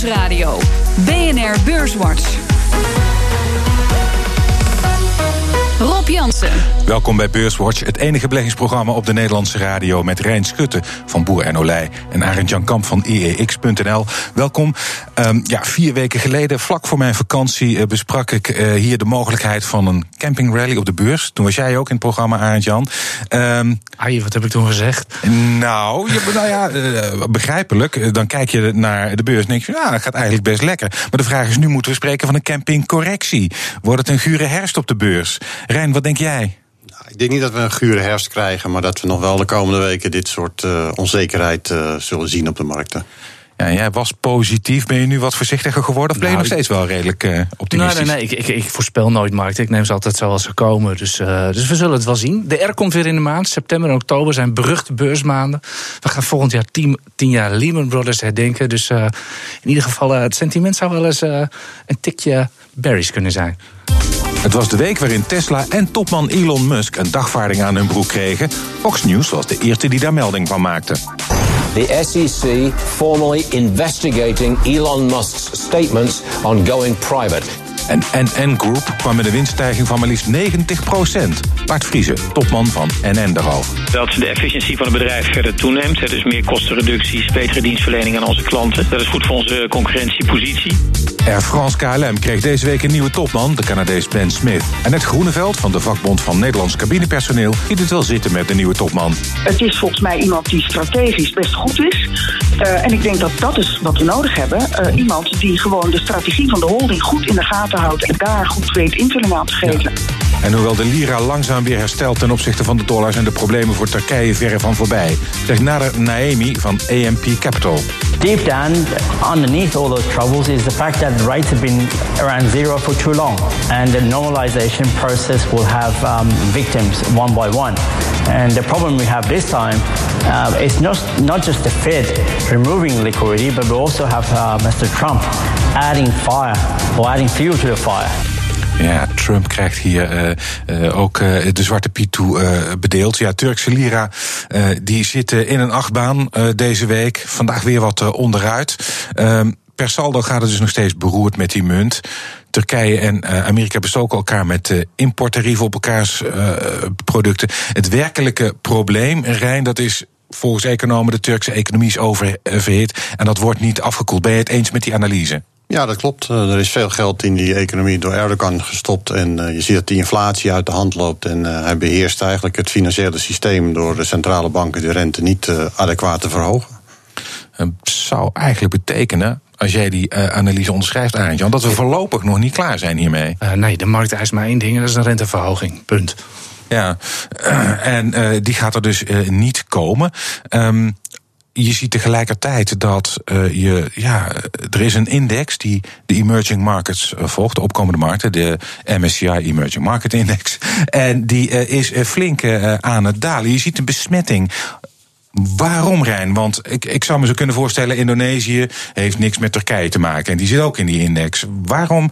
Nieuwsradio. BNR Beurswatch. Jansen. Welkom bij Beurswatch, het enige beleggingsprogramma op de Nederlandse radio met Rijn Schutte van Boer en Olij en Arend Jan Kamp van IEX.nl. Welkom. Um, ja, vier weken geleden, vlak voor mijn vakantie, uh, besprak ik uh, hier de mogelijkheid van een campingrally op de beurs. Toen was jij ook in het programma, Arend Jan. Um, Ai, wat heb ik toen gezegd? Nou, je, nou ja, uh, begrijpelijk. Dan kijk je naar de beurs en denk je, ja, dat gaat eigenlijk best lekker. Maar de vraag is, nu moeten we spreken van een campingcorrectie. Wordt het een gure herfst op de beurs? Rijn, wat denk jij? Nou, ik denk niet dat we een gure herfst krijgen, maar dat we nog wel de komende weken dit soort uh, onzekerheid uh, zullen zien op de markten. Ja, jij was positief. Ben je nu wat voorzichtiger geworden? Of ben je nou, nog steeds wel redelijk uh, optimistisch? Nee, nee, nee. Ik, ik, ik, voorspel nooit markten. Ik neem ze altijd zoals ze komen. Dus, uh, dus we zullen het wel zien. De R komt weer in de maand. September en oktober zijn beruchte beursmaanden. We gaan volgend jaar tien, tien jaar Lehman Brothers herdenken. Dus uh, in ieder geval, het sentiment zou wel eens een tikje berries kunnen zijn. Het was de week waarin Tesla en topman Elon Musk een dagvaarding aan hun broek kregen. Fox News was de eerste die daar melding van maakte. The SEC formally investigating Elon Musk's statements on going private. En NN Group kwam met een winststijging van maar liefst 90% Bart Vriezen, topman van NN daarover. Dat de efficiëntie van het bedrijf verder toeneemt. Dus meer kostenreducties, betere dienstverlening aan onze klanten. Dat is goed voor onze concurrentiepositie. Air France KLM kreeg deze week een nieuwe topman, de Canadees Ben Smith. En het Groeneveld van de vakbond van Nederlands cabinepersoneel ziet het wel zitten met de nieuwe topman. Het is volgens mij iemand die strategisch best goed is. Uh, en ik denk dat dat is wat we nodig hebben. Uh, iemand die gewoon de strategie van de holding goed in de gaten houdt en daar goed weet invulling aan te geven. Ja. En hoewel de lira langzaam weer herstelt ten opzichte van de dollar, zijn de problemen voor Turkije verre van voorbij. Zegt Nader Naemi van AMP Capital. Deep down, underneath all those troubles, is the fact that rates have been around zero for too long. And the normalization process will have um, victims one by one. And the problem we have this time uh, is not, not just the Fed removing liquidity, but we also have uh, Mr. Trump adding fire or adding fuel to the fire. Ja, Trump krijgt hier uh, uh, ook uh, de zwarte piet toe bedeeld. Ja, Turkse lira die zitten in een achtbaan deze week. Vandaag weer wat onderuit. Ehm, per saldo gaat het dus nog steeds beroerd met die munt. Turkije en uh, Amerika bestoken elkaar met uh, importtarieven op elkaars uh, producten. Het werkelijke probleem, Rijn, dat is volgens economen de Turkse economie is oververhit. En dat wordt niet afgekoeld. Ben je het eens met die analyse? Ja, dat klopt. Er is veel geld in die economie door Erdogan gestopt. En je ziet dat die inflatie uit de hand loopt. En hij beheerst eigenlijk het financiële systeem door de centrale banken de rente niet adequaat te verhogen. Het zou eigenlijk betekenen als jij die uh, analyse onderschrijft, Arend Jan, dat we voorlopig nog niet klaar zijn hiermee. Uh, nee, de markt eist maar één ding en dat is een renteverhoging. Punt. Ja, en die gaat er dus niet komen. Um, je ziet tegelijkertijd dat uh, je, ja, er is een index die de emerging markets volgt, de opkomende markten, de MSCI Emerging Market Index. En die uh, is flink aan het dalen. Je ziet een besmetting Waarom Rijn? Want ik, ik zou me zo kunnen voorstellen, Indonesië heeft niks met Turkije te maken. En die zit ook in die index. Waarom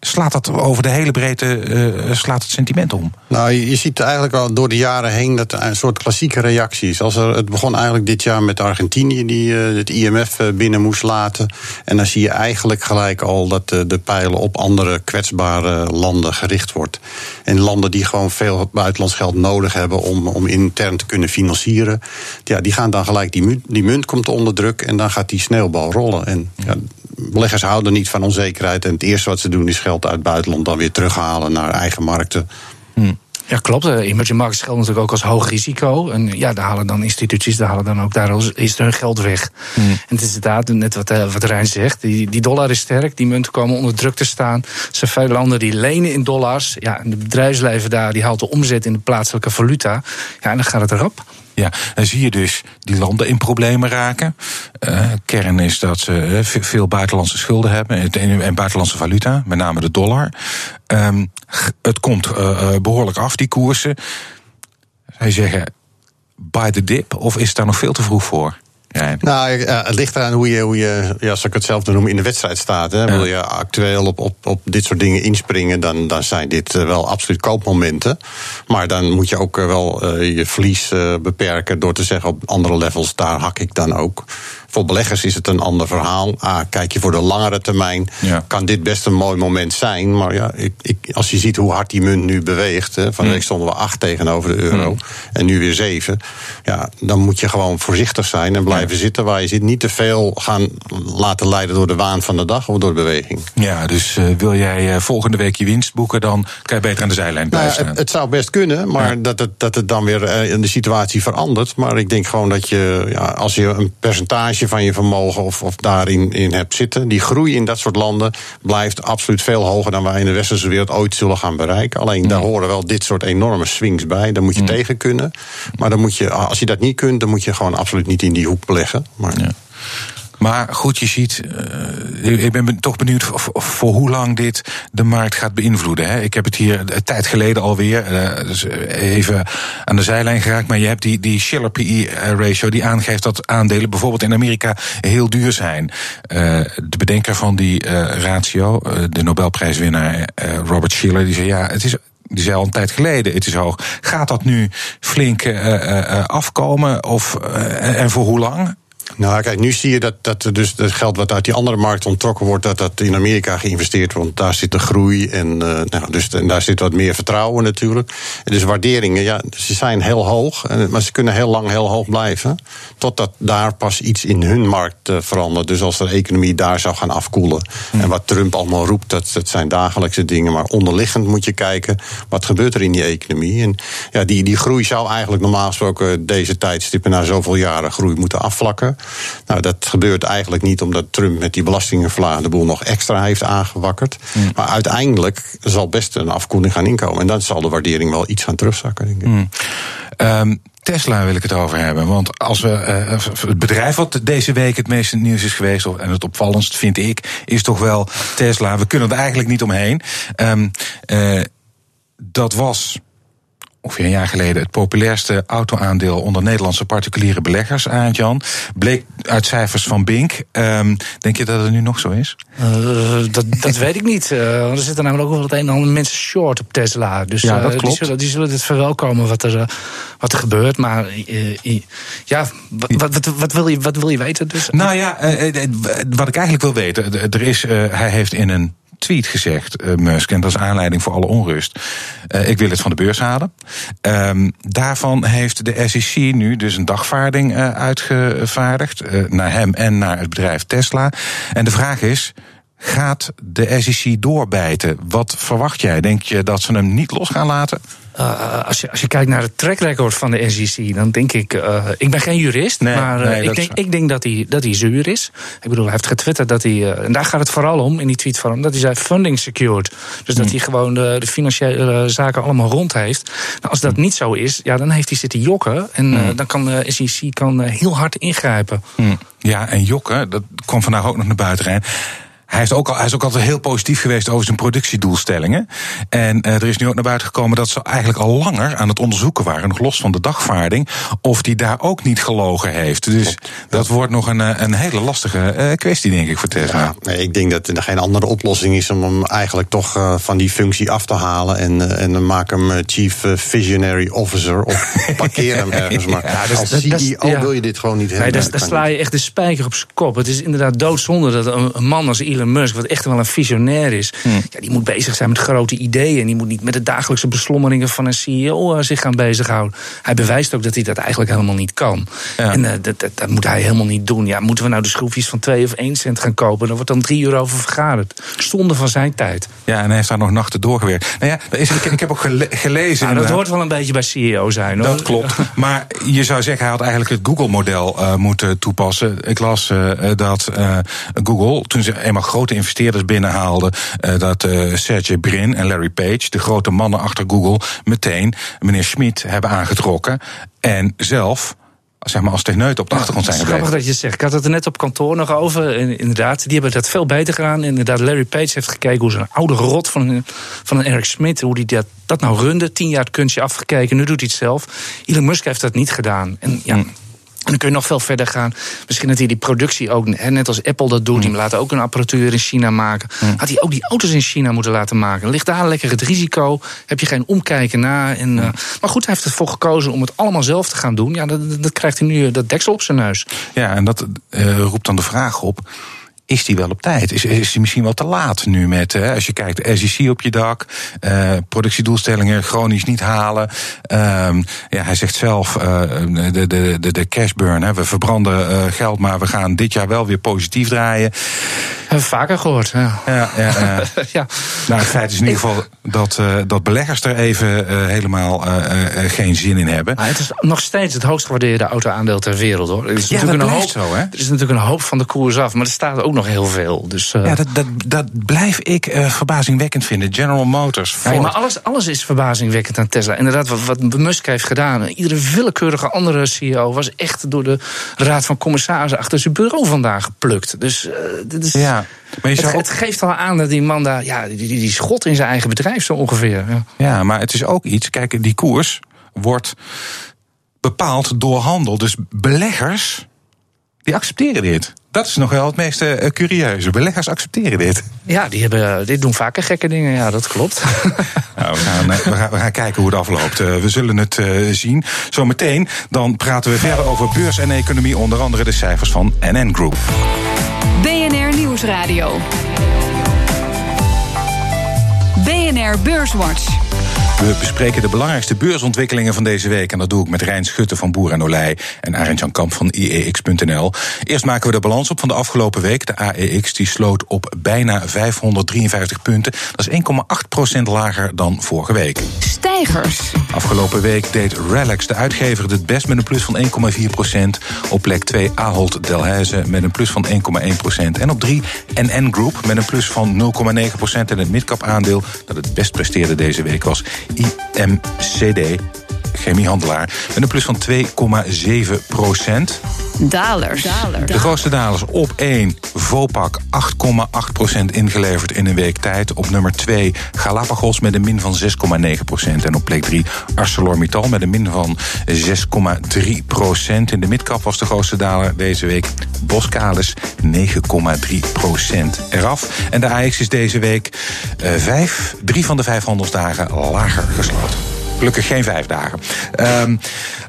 slaat dat over de hele breedte uh, slaat het sentiment om? Nou, je, ziet eigenlijk al door de jaren heen dat er een soort klassieke reactie is. Als er, het begon eigenlijk dit jaar met Argentinië, die uh, het IMF binnen moest laten. En dan zie je eigenlijk gelijk al dat de pijlen op andere kwetsbare landen gericht wordt. En landen die gewoon veel buitenlands geld nodig hebben om, om intern te kunnen financieren. Ja, die gaan dan gelijk, die munt, die munt komt onder druk en dan gaat die sneeuwbal rollen. En ja, beleggers houden niet van onzekerheid. En het eerste wat ze doen is geld uit het buitenland dan weer terughalen naar eigen markten. Hmm. Ja, klopt. Emerging markets gelden natuurlijk ook als hoog risico. En ja, daar halen dan instituties, daar halen dan ook daar is hun geld weg. Hmm. En het is inderdaad net wat, uh, wat Rijn zegt. Die, die dollar is sterk, die munten komen onder druk te staan. Er zijn veel landen die lenen in dollars. Ja, en de bedrijfsleven daar die haalt de omzet in de plaatselijke valuta. Ja, en dan gaat het erop. Ja, dan zie je dus die landen in problemen raken. Uh, kern is dat ze uh, veel buitenlandse schulden hebben en buitenlandse valuta, met name de dollar. Um, het komt uh, behoorlijk af, die koersen. Zij zeggen, buy the dip, of is daar nog veel te vroeg voor? Ja. Nou, het ligt eraan hoe je, hoe je ja, ik het zelf noem, in de wedstrijd staat. Hè. Wil je actueel op, op, op dit soort dingen inspringen, dan, dan zijn dit eh, wel absoluut koopmomenten. Maar dan moet je ook eh, wel uh, je verlies beperken door te zeggen op andere levels, daar hak ik dan ook. Voor beleggers is het een ander verhaal. Ah, kijk je voor de langere termijn, Ja. kan dit best een mooi moment zijn. Maar ja, ik, ik, als je ziet hoe hard die munt nu beweegt. Hè, van de week stonden we 8 tegenover de euro. En nu weer 7. Ja, dan moet je gewoon voorzichtig zijn en blijven zitten waar je zit. Niet te veel gaan laten leiden door de waan van de dag of door de beweging. Ja, dus eh, wil jij eh, volgende week je winst boeken, dan kan je beter aan de zijlijn Nou ja, blijven staan. het zou best kunnen, maar dat, het, dat het dan weer eh, in de situatie verandert. Maar ik denk gewoon dat je, ja, als je een percentage van je vermogen of, of daarin in hebt zitten, die groei in dat soort landen blijft absoluut veel hoger dan wij in de westerse wereld ooit zullen gaan bereiken. Alleen daar horen wel dit soort enorme swings bij. Daar moet je tegen kunnen. Maar dan moet je, als je dat niet kunt, dan moet je gewoon absoluut niet in die hoek beleggen. Maar, Ja. Maar goed, je ziet, eh, ik ben toch benieuwd voor, voor hoe lang dit de markt gaat beïnvloeden. Hè. Ik heb het hier een tijd geleden alweer eh, dus even aan de zijlijn geraakt. Maar je hebt die, die Schiller PE-ratio die aangeeft dat aandelen bijvoorbeeld in Amerika heel duur zijn. Eh, de bedenker van die eh, ratio, eh, de Nobelprijswinnaar eh, Robert Schiller, die zei ja, het is die zei al een tijd geleden, het is hoog. Gaat dat nu flink eh, eh, eh, afkomen? Of, eh, en voor hoe lang? Nou, kijk, nu zie je dat, dat dus het geld wat uit die andere markt onttrokken wordt, dat dat in Amerika geïnvesteerd wordt. Want daar zit de groei en, eh, nou, dus, en daar zit wat meer vertrouwen natuurlijk. En dus waarderingen, ja, ze zijn heel hoog, en- maar ze kunnen heel lang heel hoog blijven. Totdat daar pas iets in hun markt eh, verandert. Dus als de economie daar zou gaan afkoelen. En wat Trump allemaal roept, dat, dat zijn dagelijkse dingen. Maar onderliggend moet je kijken, wat gebeurt er in die economie? En ja, die, die groei zou eigenlijk normaal gesproken deze tijdstippen na zoveel jaren groei moeten afvlakken. Nou, dat gebeurt eigenlijk niet omdat Trump met die belastingen verlagen de boel nog extra heeft aangewakkerd. Maar uiteindelijk zal best een afkoeling gaan inkomen. En dan zal de waardering wel iets gaan terugzakken, denk ik. Ehm, Tesla wil ik het over hebben. Want als we eh, het bedrijf wat deze week het meest in het nieuws is geweest, of- en het opvallendst vind ik, is toch wel Tesla. We kunnen er eigenlijk niet omheen. Ehm, eh, dat was ongeveer een jaar geleden het populairste autoaandeel onder Nederlandse particuliere beleggers, Aart-Jan. Bleek uit cijfers van Bink. Ehm, denk je dat het nu nog zo is? Eh, dat, dat weet ik niet. Eh, er zitten namelijk ook wel het een en ander mensen short op Tesla. Dus Ja, eh, dat die, klopt. zullen, die zullen dit verwelkomen wat er, wat er gebeurt. Maar ja, wat, wat, wat, wil je, wat wil je weten? Dus, Nou ja, wat ik eigenlijk wil weten. Er is, hij heeft in een tweet gezegd, eh, Musk, en dat is aanleiding voor alle onrust. eh, ik wil het van de beurs halen. Ehm, daarvan heeft de SEC nu dus een dagvaarding eh, uitgevaardigd. naar hem en naar het bedrijf Tesla. En de vraag is. Gaat de SEC doorbijten? Wat verwacht jij? Denk je dat ze hem niet los gaan laten? Eh, als, je, als je kijkt naar het track record van de SEC, dan denk ik. eh, ik ben geen jurist, Nee, maar eh, nee, ik, denk, ik denk dat hij, dat hij zuur is. Ik bedoel, hij heeft getwitterd dat hij. eh, en daar gaat het vooral om in die tweet van hem. Dat hij zei funding secured. Dus Hmm. dat hij gewoon de, de financiële zaken allemaal rond heeft. Nou, als dat niet zo is, ja, dan heeft hij zitten jokken. En eh, Hmm. dan kan de SEC kan, eh, heel hard ingrijpen. Ja, en Jokke, dat kwam vandaag ook nog naar buiten rijden. Hij, heeft ook al, hij is ook altijd heel positief geweest over zijn productiedoelstellingen. En eh, er is nu ook naar buiten gekomen dat ze eigenlijk al langer aan het onderzoeken waren, nog los van de dagvaarding, of die daar ook niet gelogen heeft. Dus dat wordt nog een, eh, een hele lastige eh, kwestie, denk ik, voor Tesla. Ja, nee, ik denk dat er geen andere oplossing is om hem eigenlijk toch eh, van die functie af te halen. En, en dan maak hem Chief Visionary Officer of parkeer hem ergens. Maar Ja, dus als is- CEO ja. wil je dit gewoon niet hebben. Nee, daar, sla je echt de spijker op zijn kop. Het is inderdaad doodzonde dat een, een man als Elon Musk, wat echt wel een visionair is, ja, die moet bezig zijn met grote ideeën. En die moet niet met de dagelijkse beslommeringen van een CEO eh, zich gaan bezighouden. Hij bewijst ook dat hij dat eigenlijk helemaal niet kan. Ja. En eh, dat, dat, dat moet hij helemaal niet doen. Ja, moeten we nou de schroefjes van 2 of 1 cent gaan kopen? Daar wordt dan 3 euro voor vergaderd. Stonde van zijn tijd. Ja, en hij heeft daar nog nachten doorgewerkt. Nou ja, is, ik, ik heb ook gele- gelezen. Nou, dat hoort wel een beetje bij CEO zijn hoor. Dat klopt. Maar je zou zeggen, hij had eigenlijk het Google-model eh, moeten toepassen. Ik las dat Google, toen ze eenmaal grote investeerders binnenhaalden, eh, dat eh Sergey Brin en Larry Page, de grote mannen achter Google, meteen meneer Schmid hebben aangetrokken. En zelf, zeg maar, als techneut op de achtergrond zijn Het is grappig gebleven. dat je het zegt. Ik had het er net op kantoor nog over. En inderdaad, die hebben dat veel beter gedaan. Inderdaad, Larry Page heeft gekeken hoe zo'n oude rot van een, van een Eric Smit... hoe die dat, dat nou runde. Tien jaar het kunstje afgekeken, nu doet hij het zelf. Elon Musk heeft dat niet gedaan. En ja, En dan kun je nog veel verder gaan. Misschien dat hij die productie ook, hè, net als Apple dat doet, die laten ook een apparatuur in China maken. Had hij ook die auto's in China moeten laten maken. Ligt daar lekker het risico? Heb je geen omkijken na? En, uh, maar goed, hij heeft ervoor gekozen om het allemaal zelf te gaan doen. Ja, dat, dat krijgt hij nu dat deksel op zijn neus. Ja, en dat uh, roept dan de vraag op is die wel op tijd? Is, is die misschien wel te laat nu met, hè, als je kijkt, SEC op je dak, uh, productiedoelstellingen chronisch niet halen. Um, ja, hij zegt zelf, uh, de, de, de, de cash burn, hè, we verbranden uh, geld, maar we gaan dit jaar wel weer positief draaien. Hebben we vaker gehoord, ja. Ja, ja, ja. ja. Nou, het feit is in ieder geval dat, dat beleggers er even helemaal geen zin in hebben. Maar het is nog steeds het hoogst gewaardeerde auto-aandeel ter wereld, hoor. Er is ja, natuurlijk dat een hoop, zo, hè? Er is natuurlijk een hoop van de koers af, maar er staat ook nog heel veel. Dus, ja, dat, dat, dat blijf ik verbazingwekkend vinden. General Motors, Ford. Ja, maar alles, alles is verbazingwekkend aan Tesla. Inderdaad, wat, wat Musk heeft gedaan. Iedere willekeurige andere CEO was echt door de Raad van Commissarissen achter zijn bureau vandaag geplukt. Dus dit is... Ja. Maar je het, het, geeft al aan dat die man daar, ja, die, die, die schot in zijn eigen bedrijf zo ongeveer. Ja. ja, maar het is ook iets, kijk, die koers wordt bepaald door handel. Dus beleggers, die accepteren dit. Dat is nog wel het meest uh, curieuze. Beleggers accepteren dit. Ja, die, hebben, die doen vaker gekke dingen. Ja, dat klopt. Nou, we, gaan, we, gaan, we, gaan, kijken hoe het afloopt. Uh, we zullen het uh, zien. Zometeen dan praten we verder over beurs en economie. Onder andere de cijfers van NN Group. BNR Nieuwsradio. BNR Beurswatch. We bespreken de belangrijkste beursontwikkelingen van deze week. En dat doe ik met Rijn Schutte van Boer en Olij en Arend Jan Kamp van IEX.nl. Eerst maken we de balans op van de afgelopen week. De AEX die sloot op bijna 553 punten. Dat is 1,8% lager dan vorige week. Stijgers. Afgelopen week deed Relax, de uitgever, het best met een plus van 1,4% Op plek 2 Ahold Delhaize met een plus van 1,1% En op 3 NN Group met een plus van 0,9% En het midcap aandeel dat het best presteerde deze week was IMCD, um, chemiehandelaar, met een plus van 2,7 procent. Dalers. De grootste dalers op 1, Vopak 8,8% ingeleverd in een week tijd. Op nummer 2 Galapagos met een min van 6,9% En op plek 3 ArcelorMittal met een min van 6,3% In de midcap was de grootste daler deze week Boskalis 9,3% eraf. En de AX is deze week uh, 5, 3 van de 500 dagen lager gesloten. Gelukkig geen vijf dagen. Um,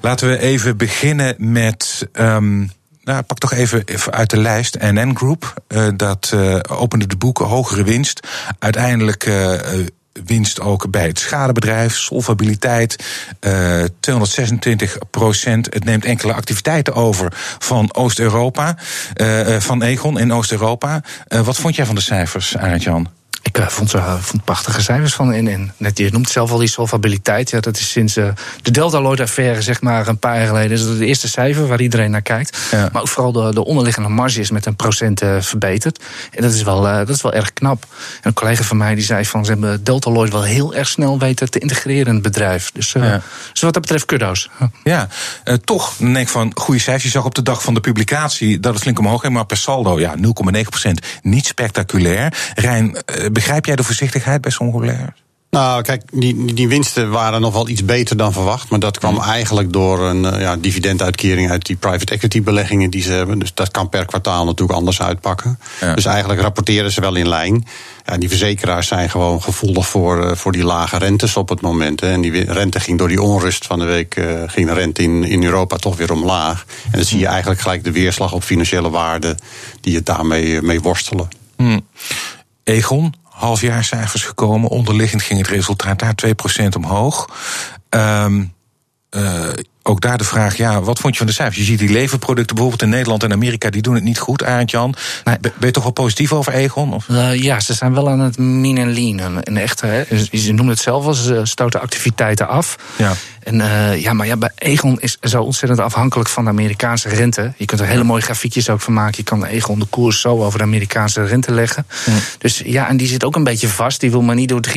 laten we even beginnen met. Um, nou, pak toch even, uit de lijst. NN Group, uh, dat uh, opende de boeken, hogere winst. Uiteindelijk uh, winst ook bij het schadebedrijf, solvabiliteit, uh, 226 procent. Het neemt enkele activiteiten over van Oost-Europa, van Egon in Oost-Europa. Wat vond jij van de cijfers, Arend-Jan? Ik uh, vond, uh, vond prachtige cijfers van NN. Net, je noemt zelf al die solvabiliteit. Ja, dat is sinds uh, de Delta Lloyd affaire, zeg maar, een paar jaar geleden. is dat het eerste cijfer waar iedereen naar kijkt. Ja. Maar ook vooral de, de onderliggende marge is met een procent verbeterd. En dat is, wel, dat is wel erg knap. En een collega van mij die zei van ze hebben Delta Lloyd wel heel erg snel weten te integreren in het bedrijf. Dus, ja. dus wat dat betreft kudo's. Ja, toch denk ik van goede cijfers. Je zag op de dag van de publicatie dat het flink omhoog ging, maar per saldo ja, 0,9% niet spectaculair. Rijn, begrijp jij de voorzichtigheid bij sommige? Nou, kijk, die, die winsten waren nog wel iets beter dan verwacht. Maar dat kwam eigenlijk door een ja, dividenduitkering uit die private equity beleggingen die ze hebben. Dus dat kan per kwartaal natuurlijk anders uitpakken. Ja. Dus eigenlijk rapporteren ze wel in lijn. Ja, die verzekeraars zijn gewoon gevoelig voor, voor die lage rentes op het moment. Hè. En die rente ging door die onrust van de week, uh, ging de rente in, in Europa toch weer omlaag. En dan zie je eigenlijk gelijk de weerslag op financiële waarden die het daarmee mee worstelen. Hmm. Egon, halfjaarcijfers gekomen. Onderliggend ging het resultaat daar 2% omhoog. Um, uh, ook daar de vraag, ja, wat vond je van de cijfers? Je ziet die leverproducten bijvoorbeeld in Nederland en Amerika, die doen het niet goed, Arend Jan. Nee. Ben je toch wel positief over Egon? Of? Uh, ja, ze zijn wel aan het min en lean. En echt, hè, ze noemen het zelf al, ze stoten activiteiten af. Ja. En uh, ja, maar ja, bij Egon is zo ontzettend afhankelijk van de Amerikaanse rente. Je kunt er hele ja. mooie grafiekjes ook van maken. Je kan Egon de koers zo over de Amerikaanse rente leggen. Ja. Dus ja, en die zit ook een beetje vast. Die wil maar niet door 3%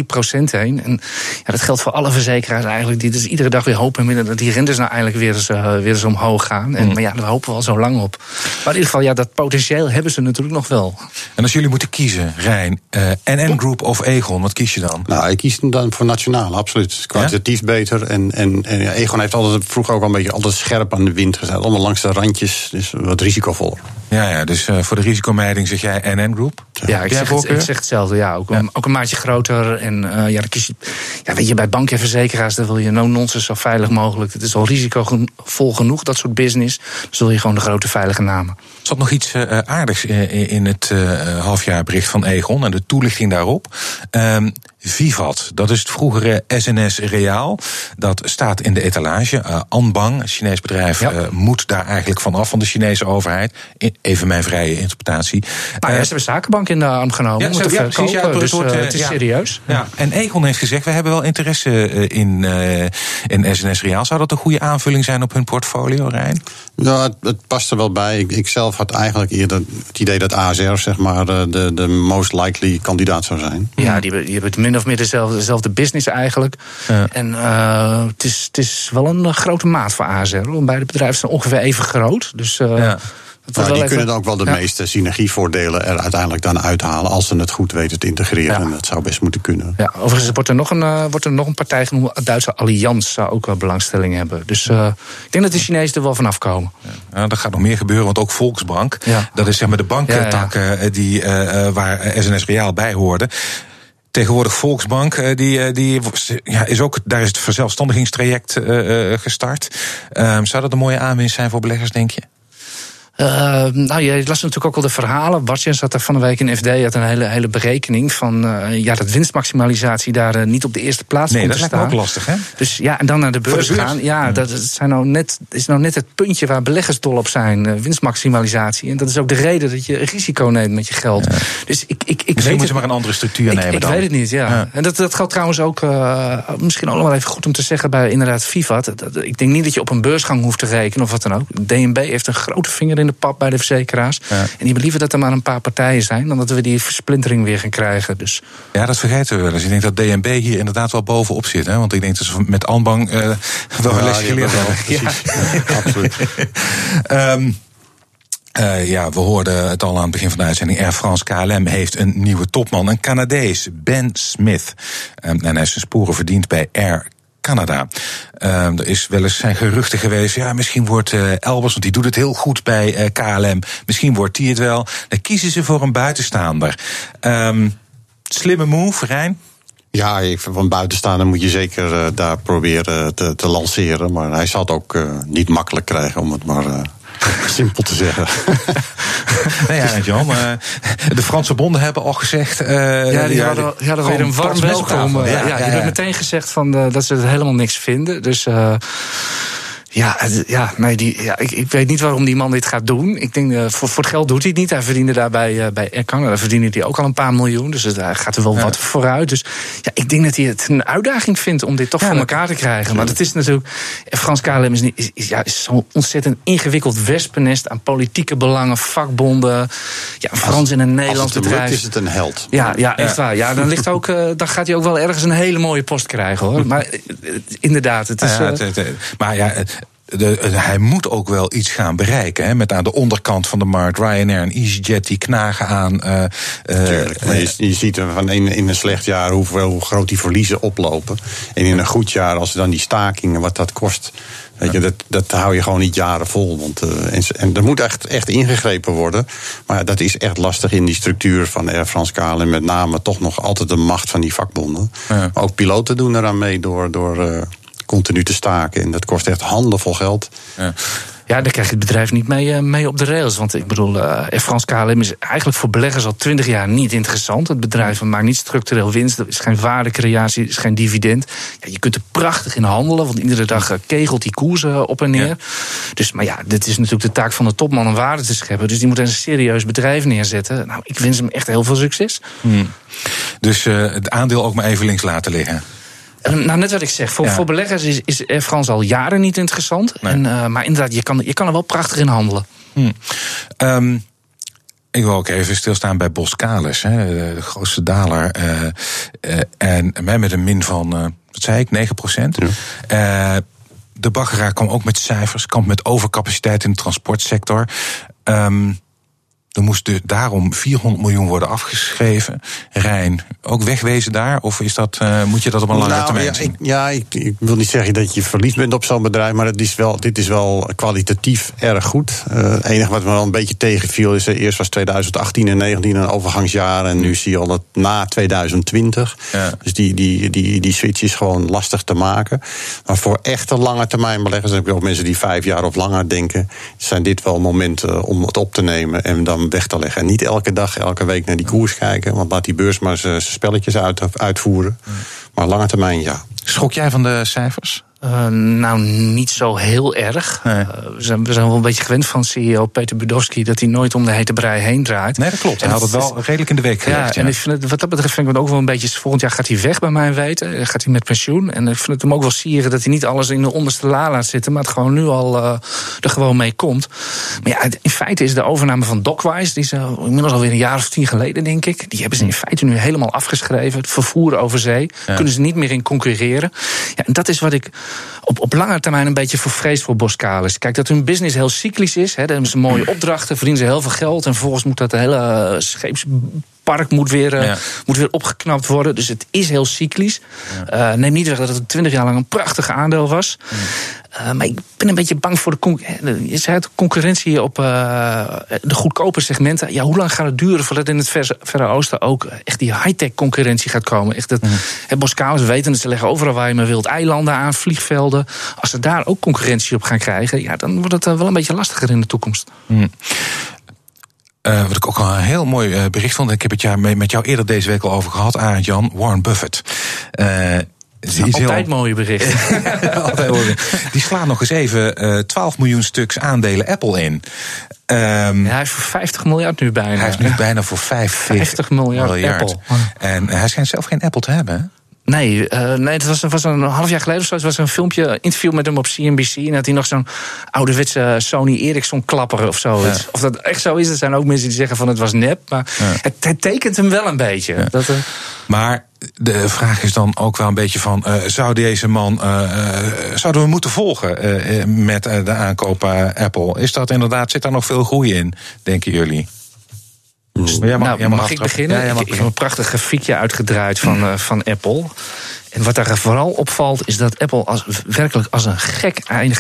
heen. En ja, dat geldt voor alle verzekeraars eigenlijk. Die dus iedere dag weer hopen dat die rentes nou eigenlijk weer eens, uh, weer eens omhoog gaan. En, mm. Maar ja, daar hopen we al zo lang op. Maar in ieder geval, ja, dat potentieel hebben ze natuurlijk nog wel. En als jullie moeten kiezen, Rijn, uh, NN Group of Egon, wat kies je dan? Nou, ik kies dan voor nationaal, absoluut. Kwalitatief ja? beter en, en En, en ja, Egon heeft altijd vroeger ook al een beetje altijd scherp aan de wind gezet. Allemaal langs de randjes, dus wat risicovoller. Ja, ja dus uh, voor de risicomijding zeg jij NN Group? Ja, ik zeg, het, ik zeg, hetzelfde. Ja, ook, ja. Een, ook een maatje groter. En uh, ja, dan kies je, ja, weet je, bij banken en verzekeraars dan wil je no nonsense zo veilig mogelijk. Het is al risicovol genoeg, dat soort business. Dan zul je gewoon de grote veilige namen. Er zat nog iets uh, aardigs in het halfjaarbericht van Egon en de toelichting daarop. Um, Vivat, dat is het vroegere SNS Reaal. Dat staat in de etalage. Uh, Anbang, een Chinees bedrijf, ja. uh, moet daar eigenlijk vanaf van de Chinese overheid. Even mijn vrije interpretatie. Maar ja, ze hebben zakenbank in de arm genomen. Ja, ja, precies, ja, dus, uh, het is ja. serieus. Ja. En Egon heeft gezegd, we hebben wel interesse in, in SNS Reaal. Zou dat een goede aanvulling zijn op hun portfolio, Rijn? Ja, het, het past er wel bij. Ik, ik, zelf had eigenlijk eerder het idee dat ASR zeg maar, de, de most likely kandidaat zou zijn. Ja, die, die hebben het min of meer dezelfde, dezelfde business eigenlijk. Ja. En uh, het, is, het is wel een grote maat voor ASR. Want beide bedrijven zijn ongeveer even groot. Dus uh, ja. Nou, die even... kunnen dan ook wel de ja. meeste synergievoordelen er uiteindelijk dan uithalen. als ze het goed weten te integreren. En dat zou best moeten kunnen. Ja, overigens wordt er nog een, uh, wordt er nog een partij genoemd. Het Duitse Allianz zou ook wel belangstelling hebben. Dus uh, ik denk dat de Chinezen er wel vanaf komen. Ja, dat gaat nog meer gebeuren, want ook Volksbank. dat is zeg maar de bankentak die, waar SNS Reaal bij hoorde. Tegenwoordig Volksbank, die, die ja, is ook, daar is het verzelfstandigingstraject uh, gestart. Um, zou dat een mooie aanwinst zijn voor beleggers, denk je? Uh, nou, je las natuurlijk ook al de verhalen. Bartje zat er van de week in FD, had een hele, hele berekening van uh, ja, dat winstmaximalisatie daar uh, niet op de eerste plaats nee, komt te staan. Nee, dat is ook lastig, hè? Dus ja, en dan naar de beurs, de beurs. gaan. Ja, dat zijn nou net, is nou net het puntje waar beleggers dol op zijn. winstmaximalisatie. En dat is ook de reden dat je risico neemt met je geld. Ja. Dus ik, ik, ik Misschien weet moeten het, ze maar een andere structuur ik, nemen ik dan. weet het niet, ja. ja. En dat, dat geldt trouwens ook, misschien ook nog wel even goed om te zeggen bij inderdaad. Dat, ik denk niet dat je op een beursgang hoeft te rekenen of wat dan ook. DNB heeft een grote vinger in de pap bij de verzekering. Ja. En die liever dat er maar een paar partijen zijn... dan dat we die versplintering weer gaan krijgen. Dus. Ja, dat vergeten we wel eens. Ik denk dat DNB hier inderdaad wel bovenop zit. Hè? Want ik denk dat ze met Anbang uh, wel een lesje geleerd hebben. Ja, absoluut. um, Uh, ja, we hoorden het al aan het begin van de uitzending. Air France KLM heeft een nieuwe topman, een Canadees, Ben Smith. Um, en hij is zijn sporen verdiend bij Air Canada. Um, er is wel eens zijn geruchten geweest. Ja, misschien wordt uh, Elbers, want die doet het heel goed bij uh, KLM. Misschien wordt die het wel. Dan kiezen ze voor een buitenstaander. Um, slimme move, Rijn? Ja, van buitenstaander moet je zeker uh, daar proberen te, te, lanceren. Maar hij zal het ook niet makkelijk krijgen, om het maar simpel te zeggen. nee, ja, John. Uh, de Franse bonden hebben al gezegd. Uh, ja, die hadden, die hadden weer een warm welkom. Ja, ja, ja, ja, die hebben meteen gezegd van, uh, dat ze het helemaal niks vinden. Dus. Ja, ja, nee, die, ja ik, ik weet niet waarom die man dit gaat doen. Ik denk, uh, voor, voor het geld doet hij het niet. Hij verdiende daarbij uh, bij Air Canada verdiende hij ook al een paar miljoen. Dus daar gaat er wel ja. wat vooruit. Dus ja, ik denk dat hij het een uitdaging vindt om dit toch ja, voor elkaar te krijgen. Maar dat is natuurlijk. Frans KLM is, is, is, ja, is zo'n ontzettend ingewikkeld wespennest aan politieke belangen, vakbonden. Ja, een Frans en een Nederlands bedrijf. bedrijf. is het een held. Ja, ja echt waar. Ja, dan, ligt ook, dan gaat hij ook wel ergens een hele mooie post krijgen hoor. Maar inderdaad, het is. Ja, het, het, maar ja. De, hij moet ook wel iets gaan bereiken. Hè, met aan de onderkant van de markt Ryanair en EasyJet die knagen aan. Uh, Tuurlijk, maar je, je ziet van in, in een slecht jaar hoeveel, hoe groot die verliezen oplopen. En in een goed jaar, als dan die stakingen, wat dat kost. Weet je, dat, dat hou je gewoon niet jaren vol. Want, uh, en, en er moet echt, echt ingegrepen worden. Maar dat is echt lastig in die structuur van Air France KLM. Met name toch nog altijd de macht van die vakbonden. Ja. Maar ook piloten doen eraan mee door. door continu te staken. En dat kost echt handenvol geld. Ja. Ja, daar krijg je het bedrijf niet mee, uh, mee op de rails. Want ik bedoel, uh, Air France KLM is eigenlijk voor beleggers al twintig jaar niet interessant. Het bedrijf maakt niet structureel winst. Er is geen waardecreatie, er is geen dividend. Ja, je kunt er prachtig in handelen, want iedere dag uh, kegelt die koers op en neer. Ja. Dus, maar ja, dit is natuurlijk de taak van de topman om waarde te scheppen. Dus die moet een serieus bedrijf neerzetten. Nou, ik wens hem echt heel veel succes. Hmm. Dus het aandeel ook maar even links laten liggen. Nou, net wat ik zeg. Voor, ja. voor beleggers is, is Air France al jaren niet interessant. Nee. En, uh, maar inderdaad, je kan, je kan er wel prachtig in handelen. Hmm. Um, ik wil ook even stilstaan bij Boskalis, hè, de grootste daler. Uh, uh, en met een min van, wat zei ik, 9 procent. Ja. de baggeraar kwam ook met cijfers, kwam met overcapaciteit in de transportsector. Um, Er moest dus daarom 400 miljoen worden afgeschreven. Rijn, ook wegwezen daar? Of is dat, uh, moet je dat op een lange nou, termijn ja, zien? Ik, ja, ik, ik, wil niet zeggen dat je verliefd bent op zo'n bedrijf, maar het is wel, dit is wel kwalitatief erg goed. Uh, het enige wat me wel een beetje tegenviel is, uh, eerst was 2018 en 19 een overgangsjaar en nu zie je al dat na 2020. Ja. Dus die, die, die, die switch is gewoon lastig te maken. Maar voor echte lange termijn beleggers, heb ik ook mensen die vijf jaar of langer denken, zijn dit wel momenten om het op te nemen en dan weg te leggen. En niet elke dag, elke week naar die koers kijken, want laat die beurs maar zijn spelletjes uit, uitvoeren. Maar lange termijn, ja. Schrok jij van de cijfers? Uh, nou, niet zo heel erg. Nee. Uh, we, zijn, we zijn wel een beetje gewend van CEO Peter Budowski dat hij nooit om de hete brei heen draait. Nee, dat klopt. Hij had het wel redelijk in de week gelegd. Ja, ja. en ik vind het, wat dat betreft vind ik het ook wel een beetje. Volgend jaar gaat hij weg, bij mij weten. Gaat hij met pensioen. En ik vind het hem ook wel sieren dat hij niet alles in de onderste la laat zitten, maar het gewoon nu al uh, er gewoon mee komt. Maar ja, in feite is de overname van Dockwise, die is inmiddels alweer een jaar of tien geleden, denk ik. Die hebben ze in feite nu helemaal afgeschreven. Het vervoer over zee. Ja. Kunnen ze niet meer in concurreren. Ja, en dat is wat ik op, op lange termijn een beetje vervreesd voor Boskalis. Kijk, dat hun business heel cyclisch is. Hè, dan hebben ze mooie opdrachten, verdienen ze heel veel geld. En vervolgens moet dat hele scheepspark moet weer, ja. uh, moet weer opgeknapt worden. Dus het is heel cyclisch. Ja. Uh, neem niet weg dat het twintig jaar lang een prachtig aandeel was. Ja. Uh, maar ik ben een beetje bang voor de, con het, concurrentie op uh, de goedkope segmenten. Ja, hoe lang gaat het duren voordat in het Verre, Verre Oosten ook echt die high-tech concurrentie gaat komen? Echt dat, het Boskalis weten dat ze leggen overal waar je maar wilt eilanden aan, vliegvelden. Als ze daar ook concurrentie op gaan krijgen, ja, dan wordt het wel een beetje lastiger in de toekomst. Uh, wat ik ook al een heel mooi uh, bericht vond. Ik heb het jaar met jou eerder deze week al over gehad, Arend Jan, Warren Buffett. Uh, is altijd heel... mooie berichten. Die slaat nog eens even uh, 12 miljoen stuks aandelen Apple in. Um, ja, hij is voor 50 miljard nu bijna. Hij is nu bijna voor 50, 50 miljard, miljard. Apple. En hij schijnt zelf geen Apple te hebben. Nee, uh, nee, het was, was een half jaar geleden of zo. Het was een filmpje, interview met hem op CNBC. En had hij nog zo'n ouderwetse Sony Ericsson klapper of zo. Ja. Of dat echt zo is, er zijn ook mensen die zeggen van het was nep. Maar ja. het, het, tekent hem wel een beetje. Ja. Dat, uh... Maar de vraag is dan ook wel een beetje van... Uh, zou deze man, zouden we moeten volgen met de aankoop Apple? Is dat inderdaad, zit daar nog veel groei in, denken jullie? Dus, mag, nou, mag ik beginnen? Ja, mag ik, ik heb een prachtig grafiekje uitgedraaid van, uh, van Apple. En wat daar vooral opvalt, is dat Apple als, werkelijk als een gek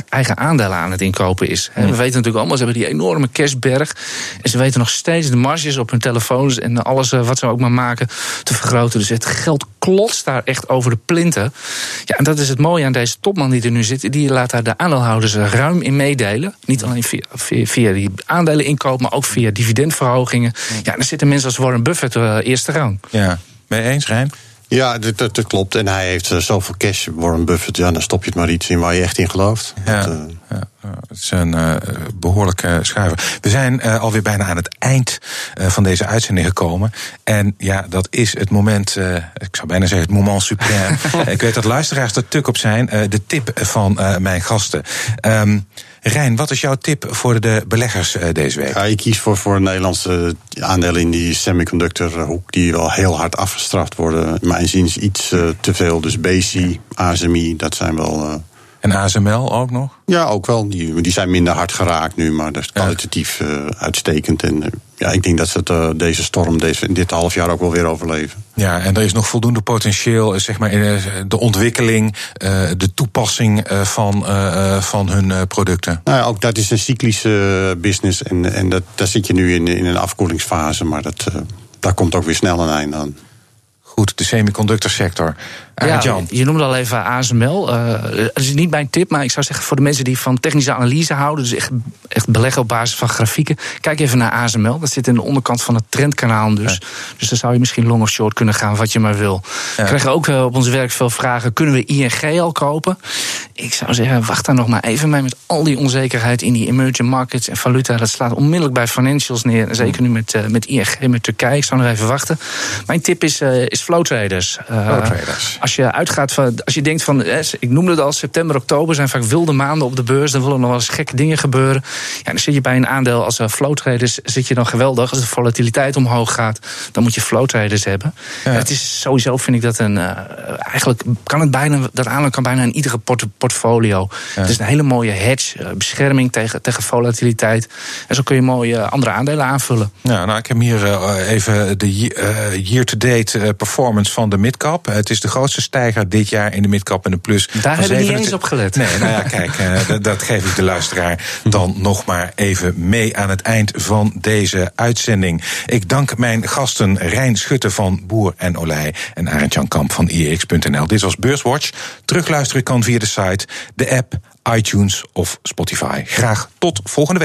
eigen, aandelen aan het inkopen is. We weten natuurlijk allemaal, ze hebben die enorme cashberg. En ze weten nog steeds de marges op hun telefoons en alles wat ze ook maar maken te vergroten. Dus het geld klotst daar echt over de plinten. Ja, en dat is het mooie aan deze topman die er nu zit. Die laat daar de aandeelhouders ruim in meedelen. Niet alleen via, via, via die aandeleninkoop, maar ook via dividendverhogingen. Ja, en dan zitten mensen als Warren Buffett uh, eerste rang. Ja, je eens, Rijn? Ja, dat, dat, dat, klopt. En hij heeft uh, zoveel cash, Warren Buffett. Ja, dan stop je het maar iets in waar je echt in gelooft. Ja, dat, uh... ja het is een uh, behoorlijke schuiver. We zijn alweer bijna aan het eind van deze uitzending gekomen. En ja, dat is het moment, ik zou bijna zeggen het moment suprême. ik weet dat luisteraars er tuk op zijn. de tip van mijn gasten. Um, Rijn, wat is jouw tip voor de beleggers uh, deze week? Ja, ik kies voor, voor Nederlandse aandelen in die semiconductorhoek... die wel heel hard afgestraft worden. Mijn ziens iets uh, te veel. Dus BC, ASMI, dat zijn wel... En ASML ook nog? Ja, ook wel. Die, die zijn minder hard geraakt nu, maar dat is kwalitatief uh, uitstekend. En uh, ja, ik denk dat ze het, uh, deze storm deze, dit half jaar ook wel weer overleven. Ja, en er is nog voldoende potentieel zeg maar, in de ontwikkeling, de toepassing van, van hun producten. Nou ja, ook dat is een cyclische business. En, en dat, daar zit je nu in, in een afkoelingsfase, maar dat, daar komt ook weer snel een einde aan. Goed, de semiconductorsector. Ja, Jan. je noemde al even ASML. Uh, het is niet mijn tip, maar ik zou zeggen voor de mensen die van technische analyse houden, dus echt, echt beleggen op basis van grafieken, kijk even naar ASML. Dat zit in de onderkant van het trendkanaal dus. Ja. Dus dan zou je misschien long of short kunnen gaan, wat je maar wil. Ja. We krijgen ook op ons werk veel vragen: kunnen we ING al kopen? Ik zou zeggen, wacht daar nog maar even mee met al die onzekerheid in die emerging markets en valuta. Dat slaat onmiddellijk bij financials neer. Zeker nu met, uh, met ING, met Turkije. Ik zou nog even wachten. Mijn tip is, uh, is flow traders. Flow traders. Als je uitgaat van, als je denkt van, eh, ik noemde het al, september, oktober zijn vaak wilde maanden op de beurs. Dan willen nog wel eens gekke dingen gebeuren. Ja, dan zit je bij een aandeel als flow traders, zit je dan geweldig. Als de volatiliteit omhoog gaat, dan moet je flow traders hebben. Ja. Het is sowieso, vind ik dat een, uh, eigenlijk kan het bijna, dat aandeel kan bijna in iedere port portfolio. Ja. Het is een hele mooie hedge, uh, bescherming tegen, tegen volatiliteit. En zo kun je mooi uh, andere aandelen aanvullen. Ja, nou, ik heb hier even de year-to-date uh, performance van de midcap. Het is de grootste stijger dit jaar in de midcap en de plus. Daar hebben we niet eens op gelet. Nee, nou ja, kijk, uh, dat geef ik de luisteraar dan nog maar even mee aan het eind van deze uitzending. Ik dank mijn gasten Rijn Schutte van Boer en Olij en Arend Jan Kamp van IEX.nl. Dit was Beurswatch. Terugluisteren kan via de site, de app, iTunes of Spotify. Graag tot volgende week.